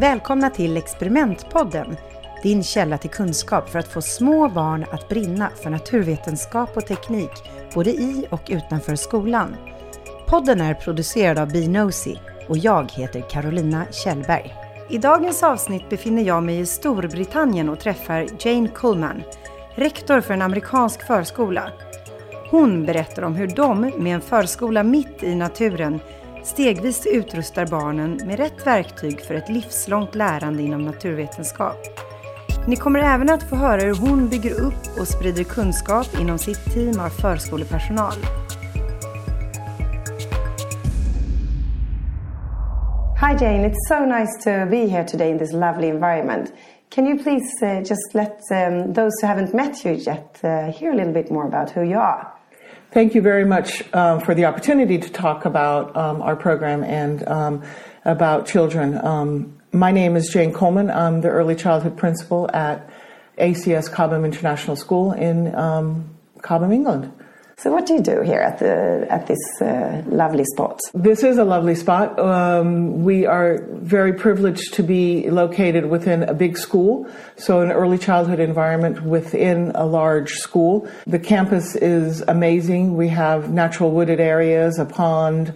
Välkomna till Experimentpodden, din källa till kunskap för att få små barn att brinna för naturvetenskap och teknik, både i och utanför skolan. Podden är producerad av Binosi och jag heter Carolina Kjellberg. I dagens avsnitt befinner jag mig i Storbritannien och träffar Jane Coleman, rektor för en amerikansk förskola. Hon berättar om hur de, med en förskola mitt i naturen, stegvis utrustar barnen med rätt verktyg för ett livslångt lärande inom naturvetenskap. Ni kommer även att få höra hur hon bygger upp och sprider kunskap inom sitt team av förskolepersonal. Hi Jane, it's so nice to be here today in this lovely environment. Can you please uh, just let um, those who haven't met you yet uh, hear a little bit more about who you are? Thank you very much um, for the opportunity to talk about um, our program and um, about children. Um, my name is Jane Coleman. I'm the early childhood principal at ACS Cobham International School in um, Cobham, England. So, what do you do here at the at this uh, lovely spot? This is a lovely spot. Um, we are very privileged to be located within a big school, so an early childhood environment within a large school. The campus is amazing. We have natural wooded areas, a pond.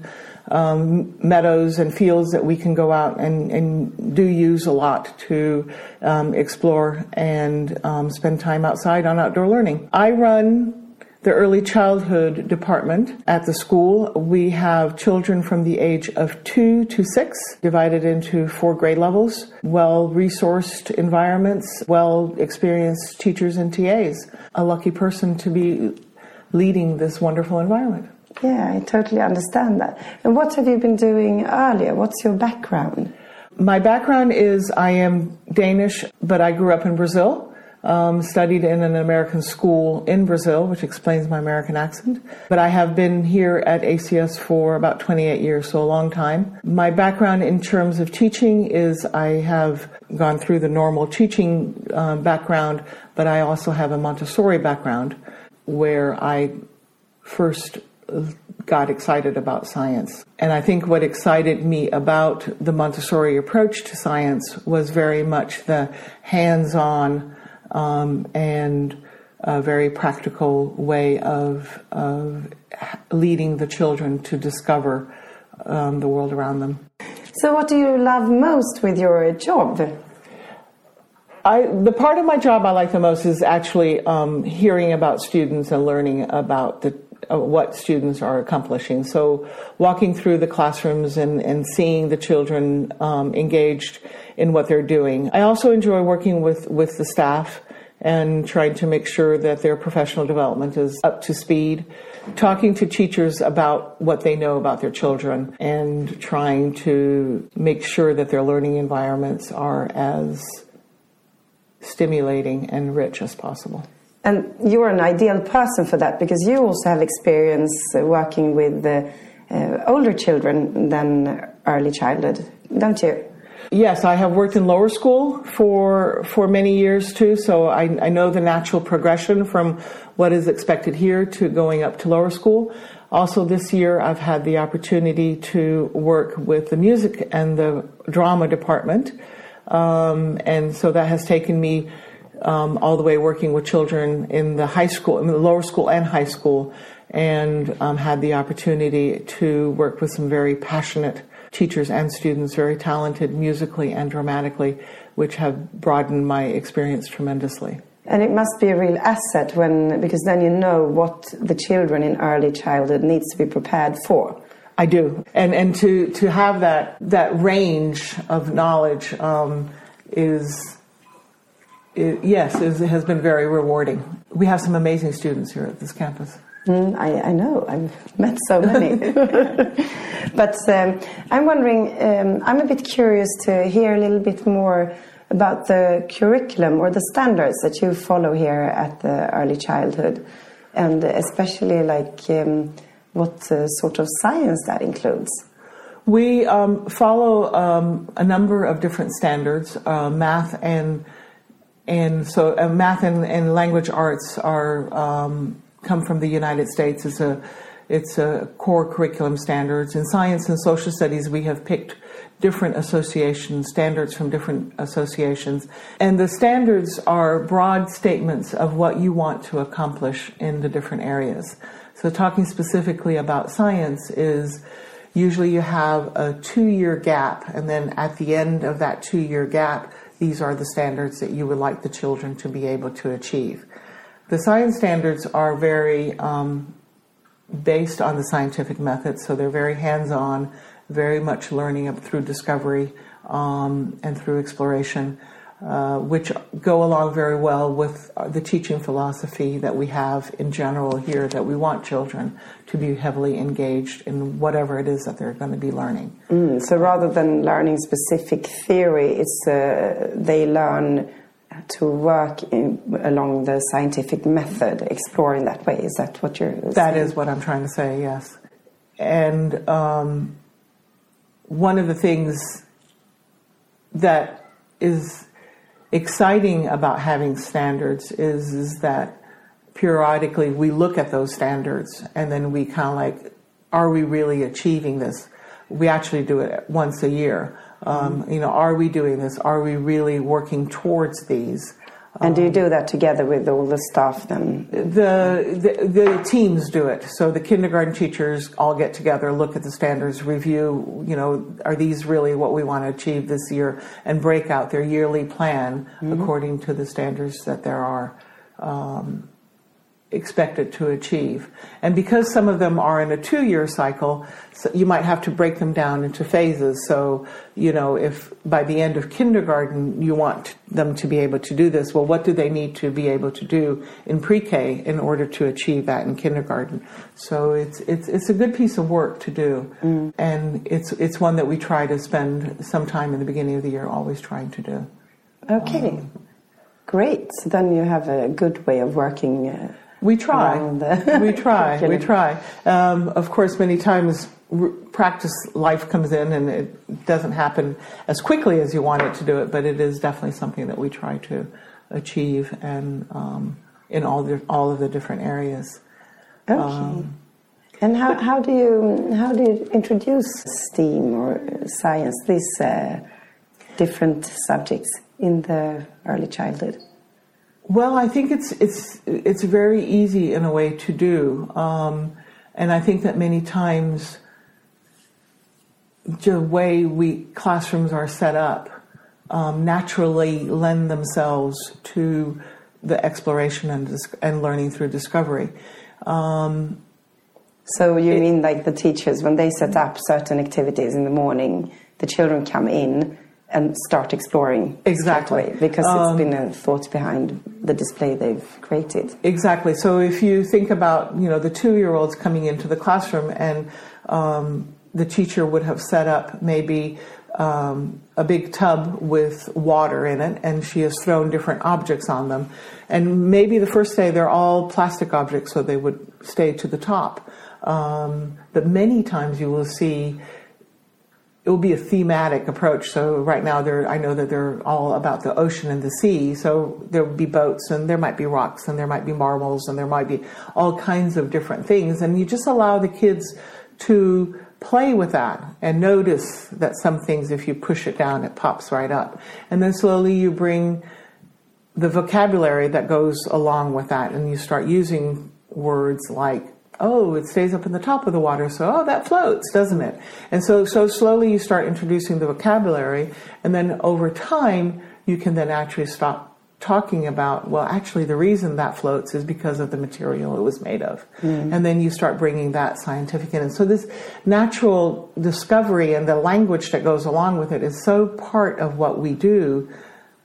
Um, meadows and fields that we can go out and, and do use a lot to um, explore and um, spend time outside on outdoor learning. I run the early childhood department at the school. We have children from the age of two to six, divided into four grade levels, well resourced environments, well experienced teachers and TAs. A lucky person to be leading this wonderful environment. Yeah, I totally understand that. And what have you been doing earlier? What's your background? My background is I am Danish, but I grew up in Brazil um, studied in an American school in Brazil, which explains my American accent. But I have been here at ACS for about 28 years, so a long time. My background in terms of teaching is I have gone through the normal teaching uh, background, but I also have a Montessori background where I first got excited about science. And I think what excited me about the Montessori approach to science was very much the hands on um, and a very practical way of, of leading the children to discover um, the world around them. So, what do you love most with your job? I, the part of my job I like the most is actually um, hearing about students and learning about the, what students are accomplishing. So, walking through the classrooms and, and seeing the children um, engaged in what they're doing. I also enjoy working with, with the staff and trying to make sure that their professional development is up to speed. Talking to teachers about what they know about their children and trying to make sure that their learning environments are as stimulating and rich as possible. And you're an ideal person for that because you also have experience working with uh, uh, older children than early childhood, don't you? Yes, I have worked in lower school for for many years too, so I, I know the natural progression from what is expected here to going up to lower school. Also, this year I've had the opportunity to work with the music and the drama department, um, and so that has taken me um, all the way working with children in the high school, in the lower school and high school, and um, had the opportunity to work with some very passionate teachers and students, very talented musically and dramatically, which have broadened my experience tremendously. And it must be a real asset when, because then you know what the children in early childhood needs to be prepared for. I do, and and to to have that that range of knowledge um, is, is yes, is, has been very rewarding. We have some amazing students here at this campus. Mm, I, I, know, I've met so many. but um, I'm wondering, um, I'm a bit curious to hear a little bit more about the curriculum or the standards that you follow here at the early childhood, and especially like um, what uh, sort of science that includes. We um, follow um, a number of different standards, uh, math and and so uh, math and, and, language arts are um, come from the United States. It's a it's a core curriculum standards. In science and social studies, we have picked different associations, standards from different associations. And the standards are broad statements of what you want to accomplish in the different areas. So, talking specifically about science is usually you have a two year gap, and then at the end of that two year gap, these are the standards that you would like the children to be able to achieve. The science standards are very um, based on the scientific method, so they're very hands on, very much learning through discovery um, and through exploration. Uh, which go along very well with the teaching philosophy that we have in general here that we want children to be heavily engaged in whatever it is that they're going to be learning. Mm, so rather than learning specific theory, it's uh, they learn to work in, along the scientific method, exploring that way. Is that what you're? Saying? That is what I'm trying to say. Yes, and um, one of the things that is exciting about having standards is, is that periodically we look at those standards and then we kind of like, are we really achieving this? We actually do it once a year. Um, you know, are we doing this? Are we really working towards these? And do you do that together with all the staff then? The, the, the teams do it. So the kindergarten teachers all get together, look at the standards, review. You know, are these really what we want to achieve this year, and break out their yearly plan mm-hmm. according to the standards that there are. Um, expected to achieve. And because some of them are in a two year cycle, so you might have to break them down into phases. So, you know, if by the end of kindergarten you want them to be able to do this, well, what do they need to be able to do in pre K in order to achieve that in kindergarten? So it's, it's, it's a good piece of work to do. Mm. And it's, it's one that we try to spend some time in the beginning of the year always trying to do. Okay. Um, Great. So then you have a good way of working. Uh, we try. we try. We try. Um, of course, many times practice life comes in and it doesn't happen as quickly as you want it to do it, but it is definitely something that we try to achieve and um, in all the, all of the different areas. Okay. Um, and how, how do you how do you introduce STEAM or science, these uh, different subjects in the early childhood? Well, I think it's it's it's very easy in a way to do, um, and I think that many times the way we classrooms are set up um, naturally lend themselves to the exploration and and learning through discovery. Um, so you it, mean like the teachers when they set up certain activities in the morning, the children come in and start exploring exactly. because um, it's been a thought behind the display they've created. Exactly. So if you think about you know the two year olds coming into the classroom and um, the teacher would have set up maybe um, a big tub with water in it and she has thrown different objects on them. And maybe the first day they're all plastic objects so they would stay to the top. Um, but many times you will see it will be a thematic approach. So right now, they're, I know that they're all about the ocean and the sea. So there will be boats, and there might be rocks, and there might be marbles, and there might be all kinds of different things. And you just allow the kids to play with that and notice that some things, if you push it down, it pops right up. And then slowly you bring the vocabulary that goes along with that, and you start using words like oh, it stays up in the top of the water, so oh, that floats, doesn't it? And so, so slowly you start introducing the vocabulary, and then over time, you can then actually stop talking about, well, actually, the reason that floats is because of the material it was made of. Mm. And then you start bringing that scientific in. And so, this natural discovery and the language that goes along with it is so part of what we do,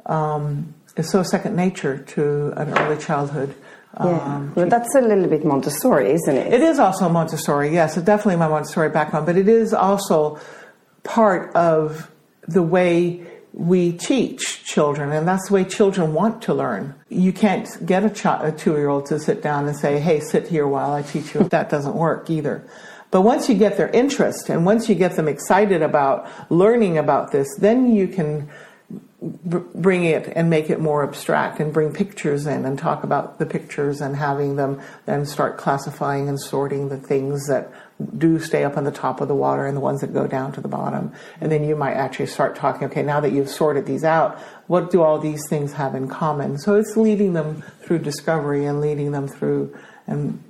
um, is so second nature to an early childhood yeah. Um, well, that's a little bit Montessori, isn't it? It is also Montessori, yes. It's definitely my Montessori background, but it is also part of the way we teach children, and that's the way children want to learn. You can't get a, a two year old to sit down and say, hey, sit here while I teach you. that doesn't work either. But once you get their interest and once you get them excited about learning about this, then you can bring it and make it more abstract and bring pictures in and talk about the pictures and having them then start classifying and sorting the things that do stay up on the top of the water and the ones that go down to the bottom. And then you might actually start talking, okay, now that you've sorted these out, what do all these things have in common? So it's leading them through discovery and leading them through and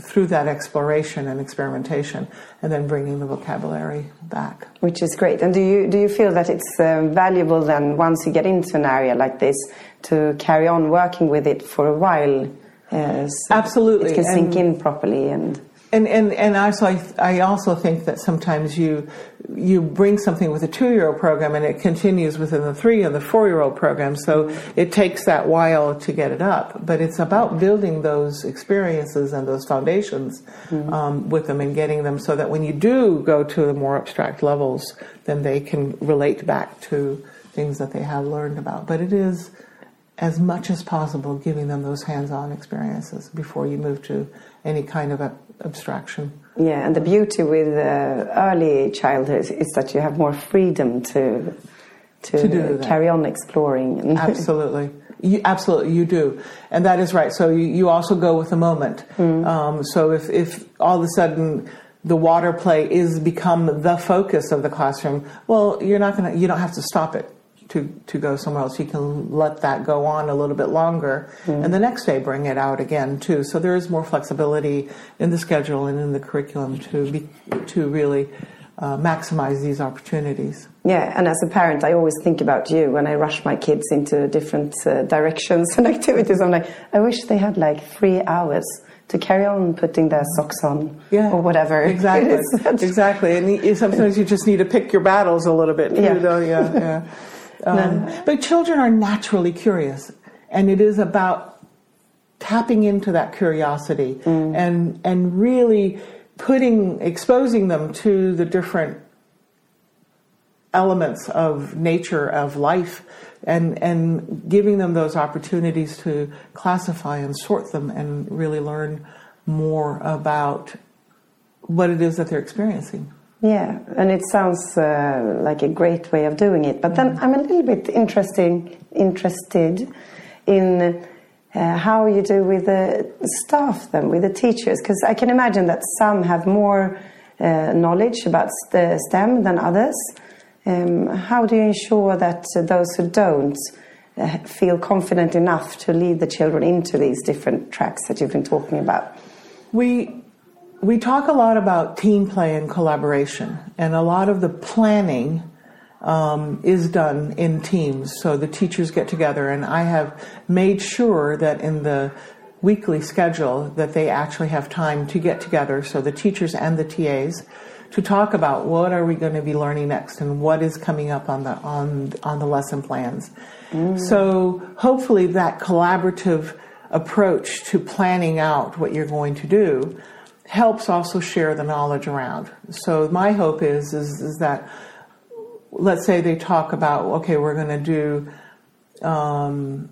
through that exploration and experimentation and then bringing the vocabulary back. Which is great. And do you do you feel that it's uh, valuable then once you get into an area like this to carry on working with it for a while uh, so absolutely it can sink and, in properly and and and and also I, I also think that sometimes you you bring something with a two year old program and it continues within the three and the four year old program, so it takes that while to get it up. But it's about building those experiences and those foundations mm-hmm. um, with them and getting them so that when you do go to the more abstract levels, then they can relate back to things that they have learned about. But it is as much as possible giving them those hands on experiences before you move to any kind of abstraction. Yeah, and the beauty with uh, early childhood is that you have more freedom to to, to carry on exploring. absolutely, you, absolutely, you do, and that is right. So you, you also go with the moment. Mm. Um, so if if all of a sudden the water play is become the focus of the classroom, well, you're not gonna you don't have to stop it to, to go somewhere else. You can let that go on a little bit longer mm-hmm. and the next day bring it out again too. So there is more flexibility in the schedule and in the curriculum to be, to really uh, maximize these opportunities. Yeah, and as a parent, I always think about you when I rush my kids into different uh, directions and activities. I'm like, I wish they had like three hours to carry on putting their socks on yeah, or whatever. Exactly, exactly. And sometimes you just need to pick your battles a little bit. Yeah, yeah, yeah. Um, no. But children are naturally curious, and it is about tapping into that curiosity mm. and and really putting exposing them to the different elements of nature of life and and giving them those opportunities to classify and sort them and really learn more about what it is that they're experiencing. Yeah, and it sounds uh, like a great way of doing it. But then I'm a little bit interesting, interested in uh, how you do with the staff, then with the teachers, because I can imagine that some have more uh, knowledge about the STEM than others. Um, how do you ensure that those who don't uh, feel confident enough to lead the children into these different tracks that you've been talking about? We we talk a lot about team play and collaboration, and a lot of the planning um, is done in teams. So the teachers get together, and I have made sure that in the weekly schedule that they actually have time to get together. So the teachers and the TAs to talk about what are we going to be learning next and what is coming up on the on on the lesson plans. Mm. So hopefully that collaborative approach to planning out what you're going to do helps also share the knowledge around. So my hope is is, is that let's say they talk about okay, we're going to do um,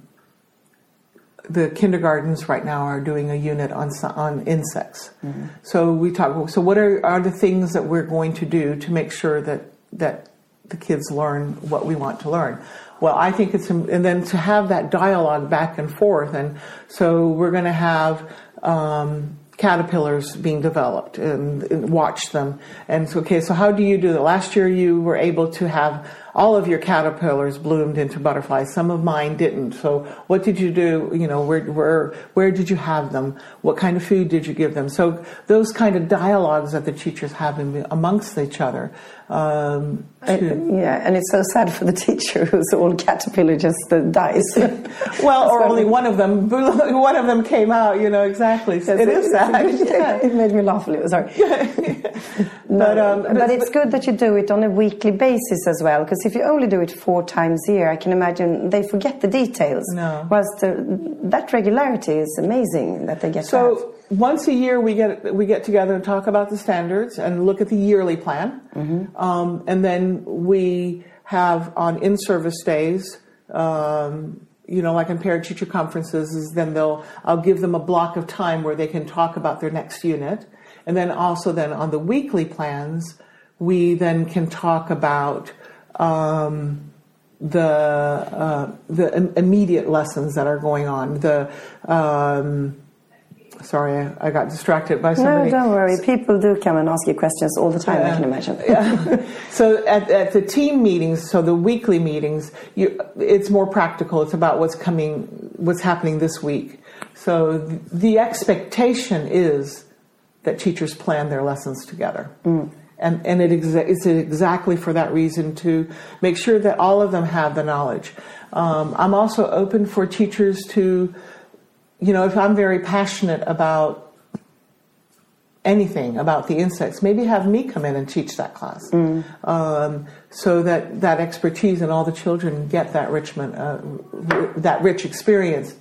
the kindergartens right now are doing a unit on on insects. Mm-hmm. So we talk. So what are are the things that we're going to do to make sure that that the kids learn what we want to learn? Well, I think it's and then to have that dialogue back and forth, and so we're going to have. Um, caterpillars being developed and, and, watch them. And so, okay, so how do you do that? Last year you were able to have all of your caterpillars bloomed into butterflies. Some of mine didn't. So what did you do? You know, where, where, where did you have them? What kind of food did you give them? So those kind of dialogues that the teachers have in, amongst each other um, yeah, and it's so sad for the teacher who's all caterpillar just dies. well, or only one of them. One of them came out. You know exactly. Yes, it, it is sad. yeah. It made me laugh a little. Sorry. but, um, but, but it's good that you do it on a weekly basis as well. Because if you only do it four times a year, I can imagine they forget the details. No. Whilst the, that regularity is amazing that they get. So once a year we get we get together and talk about the standards and look at the yearly plan, mm-hmm. um, and then we have on in-service days. Um, you know, like in parent-teacher conferences, is then they'll I'll give them a block of time where they can talk about their next unit, and then also then on the weekly plans, we then can talk about um, the uh, the immediate lessons that are going on, the um, sorry, I, I got distracted by somebody. No, don't worry. People do come and ask you questions all the time. I can imagine. yeah. So at, at the team meetings, so the weekly meetings, you, it's more practical. It's about what's coming, what's happening this week. So the expectation is that teachers plan their lessons together. Mm. And, and it exa- it's exactly for that reason to make sure that all of them have the knowledge. Um, I'm also open for teachers to, you know, if I'm very passionate about anything about the insects, maybe have me come in and teach that class, Mm. um, so that that expertise and all the children get that richment, uh, r- that rich experience,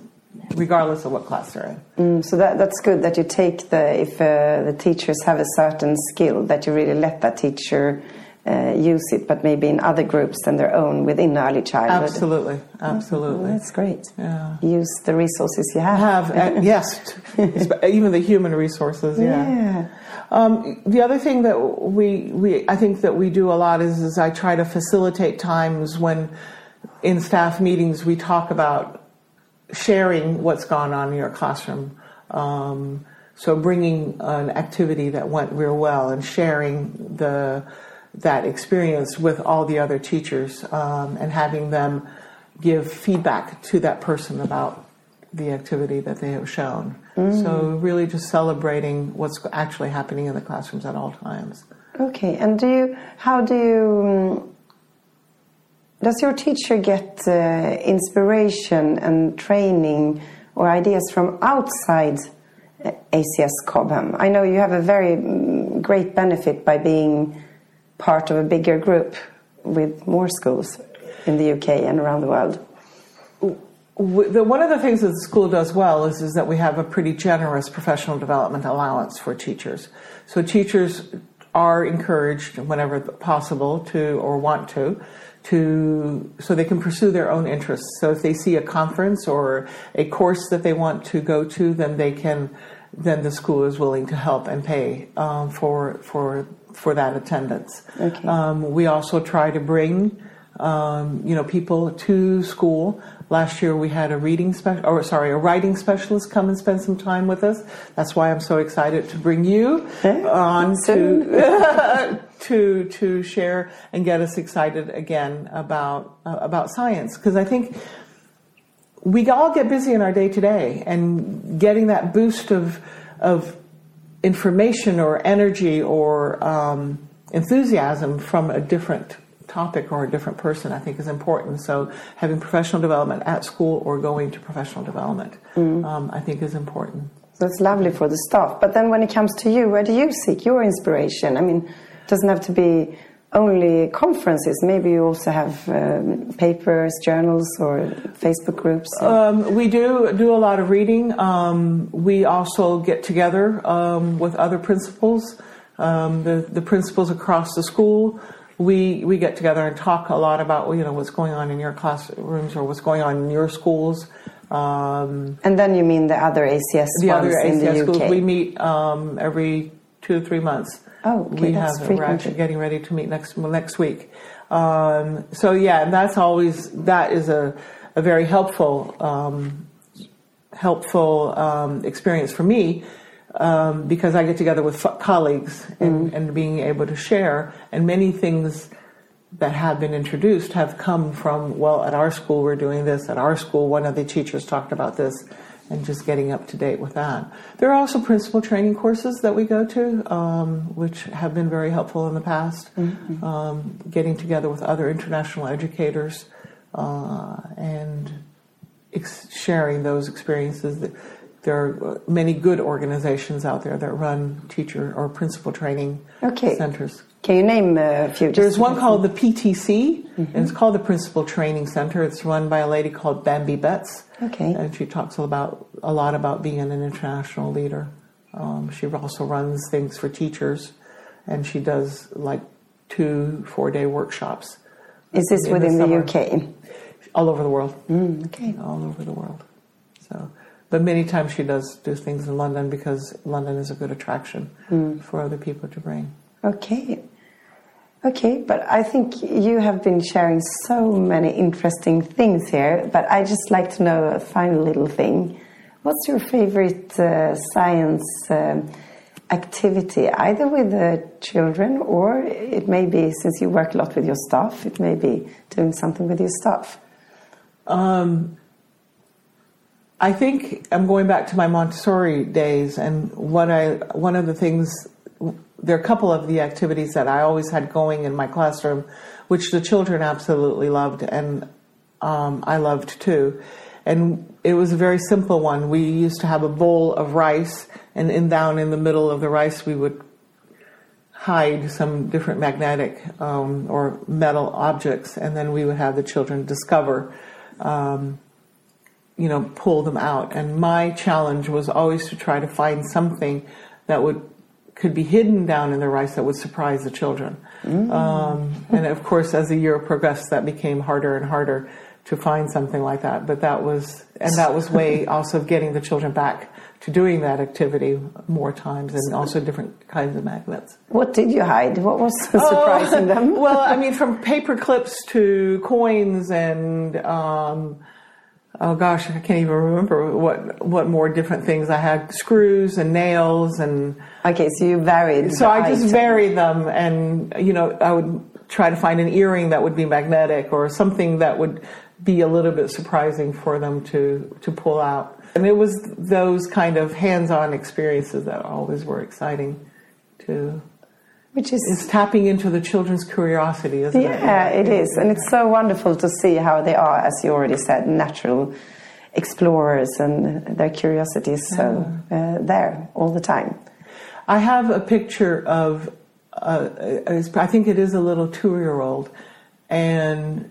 regardless of what class they're in. Mm, so that, that's good that you take the, if uh, the teachers have a certain skill, that you really let that teacher uh, use it, but maybe in other groups than their own within early childhood. Absolutely, absolutely. Well, that's great. Yeah. Use the resources you have. Have uh, yes, even the human resources. Yeah. Yeah. Um, the other thing that we, we I think that we do a lot is, is I try to facilitate times when in staff meetings we talk about sharing what's gone on in your classroom. Um, so bringing an activity that went real well and sharing the that experience with all the other teachers um, and having them give feedback to that person about the activity that they have shown. So really just celebrating what's actually happening in the classrooms at all times. Okay, and do you, how do you, does your teacher get uh, inspiration and training or ideas from outside uh, ACS Cobham? I know you have a very mm, great benefit by being part of a bigger group with more schools in the UK and around the world. One of the things that the school does well is, is that we have a pretty generous professional development allowance for teachers. So teachers are encouraged whenever possible to or want to to so they can pursue their own interests. So if they see a conference or a course that they want to go to, then they can then the school is willing to help and pay um, for for for that attendance. Okay. Um, we also try to bring um, you know people to school. Last year we had a reading special, or sorry, a writing specialist come and spend some time with us. That's why I'm so excited to bring you on to to to share and get us excited again about uh, about science because I think we all get busy in our day to day and getting that boost of of information or energy or um, enthusiasm from a different topic or a different person I think is important so having professional development at school or going to professional development um, I think is important So That's lovely for the staff. But then when it comes to you, where do you seek your inspiration? I mean, it doesn't have to be only conferences. Maybe you also have um, papers, journals, or Facebook groups. Um, we do do a lot of reading. Um, we also get together um, with other principals, um, the the principals across the school. We we get together and talk a lot about you know what's going on in your classrooms or what's going on in your schools. Um, and then you mean the other ACS the ones other in the ACS UK? schools we meet um, every two to three months. Oh, okay, we that's have we're actually getting ready to meet next next week. Um, so yeah, and that's always that is a a very helpful um, helpful um, experience for me um, because I get together with f- colleagues and, and being able to share. And many things that have been introduced have come from well at our school we're doing this at our school one of the teachers talked about this and just getting up to date with that. There are also principal training courses that we go to um, which have been very helpful in the past. Um, getting together with other international educators uh, and ex- sharing those experiences that there are many good organizations out there that run teacher or principal training Okay. centers Can you name a few? there's one called the PTC, and it's called the Principal Training Center. It's run by a lady called Bambi Betts. Okay. And she talks about a lot about being an international leader. Um, she also runs things for teachers, and she does like two four day workshops Is this in the within the. UK? all over the world. Mm, okay. All over the world. So, but many times she does do things in London because London is a good attraction Mm. for other people to bring. Okay. Okay, but I think you have been sharing so many interesting things here, but I just like to know a final little thing. What's your favorite uh, science uh, activity, either with the children or it may be, since you work a lot with your staff, it may be doing something with your staff? Um, I think I'm going back to my Montessori days, and what I one of the things there are a couple of the activities that I always had going in my classroom, which the children absolutely loved, and um, I loved too. And it was a very simple one. We used to have a bowl of rice, and in down in the middle of the rice, we would hide some different magnetic um, or metal objects, and then we would have the children discover, um, you know, pull them out. And my challenge was always to try to find something that would could be hidden down in the rice that would surprise the children. Mm. Um, and of course, as the year progressed, that became harder and harder to find something like that. But that was, and that was way also getting the children back to doing that activity more times and also different kinds of magnets. What did you hide? What was surprising oh, them? well, I mean, from paper clips to coins and, um, oh gosh, I can't even remember what what more different things I had. Screws and nails and. Okay, so you varied. So I just varied them, and you know, I would try to find an earring that would be magnetic or something that would be a little bit surprising for them to, to pull out. And it was those kind of hands-on experiences that always were exciting to which is it's tapping into the children's curiosity, isn't yeah, it? Yeah, it is, and it's so wonderful to see how they are, as you already said, natural explorers, and their curiosity is so uh, there all the time. I have a picture of, uh, I think it is a little two-year-old, and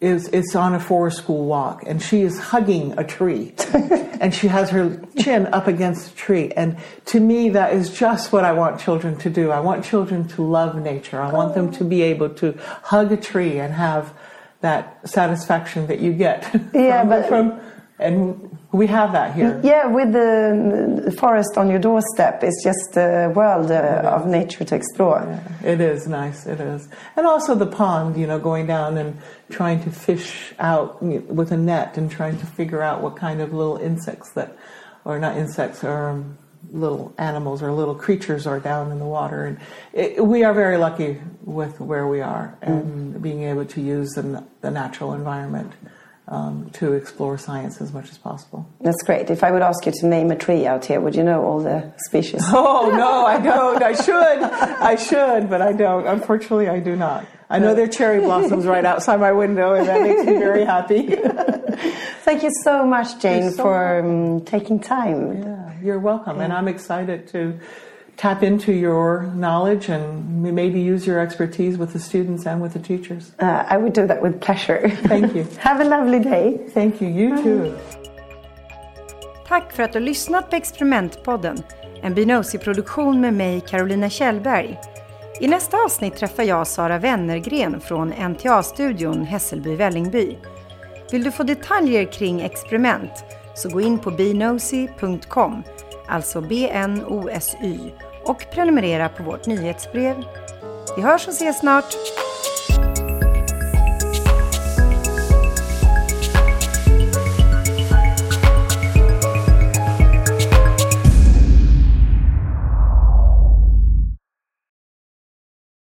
is it's on a forest school walk and she is hugging a tree and she has her chin up against the tree and to me that is just what I want children to do. I want children to love nature. I want them to be able to hug a tree and have that satisfaction that you get yeah, from, but from and we have that here. Yeah, with the forest on your doorstep, it's just a world uh, of nature to explore. Yeah, it is nice, it is. And also the pond, you know, going down and trying to fish out with a net and trying to figure out what kind of little insects that, or not insects, or um, little animals or little creatures are down in the water. And it, we are very lucky with where we are and mm. being able to use the, the natural environment um, to explore science as much as possible. That's great. If I would ask you to name a tree out here, would you know all the species? Oh, no, I don't. I should. I should, but I don't. Unfortunately, I do not. I know there are cherry blossoms right outside my window, and that makes me very happy. Thank you so much, Jane, so for um, taking time. Yeah, you're welcome. Yeah. And I'm excited to tap into your knowledge and maybe use your expertise with the students and with the teachers. Uh, I would do that with pleasure. Thank you. Have a lovely day. Thank you. You too. Tack för att du lyssnat på Experimentpodden, en Binosi-produktion med mig, Carolina Kjellberg. I nästa avsnitt träffar jag Sara Wennergren från NTA-studion Hässelby-Vällingby. Vill du få detaljer kring experiment så gå in på bnosy.com, alltså B-N-O-S-Y och prenumerera på vårt nyhetsbrev. Vi hörs och ses snart!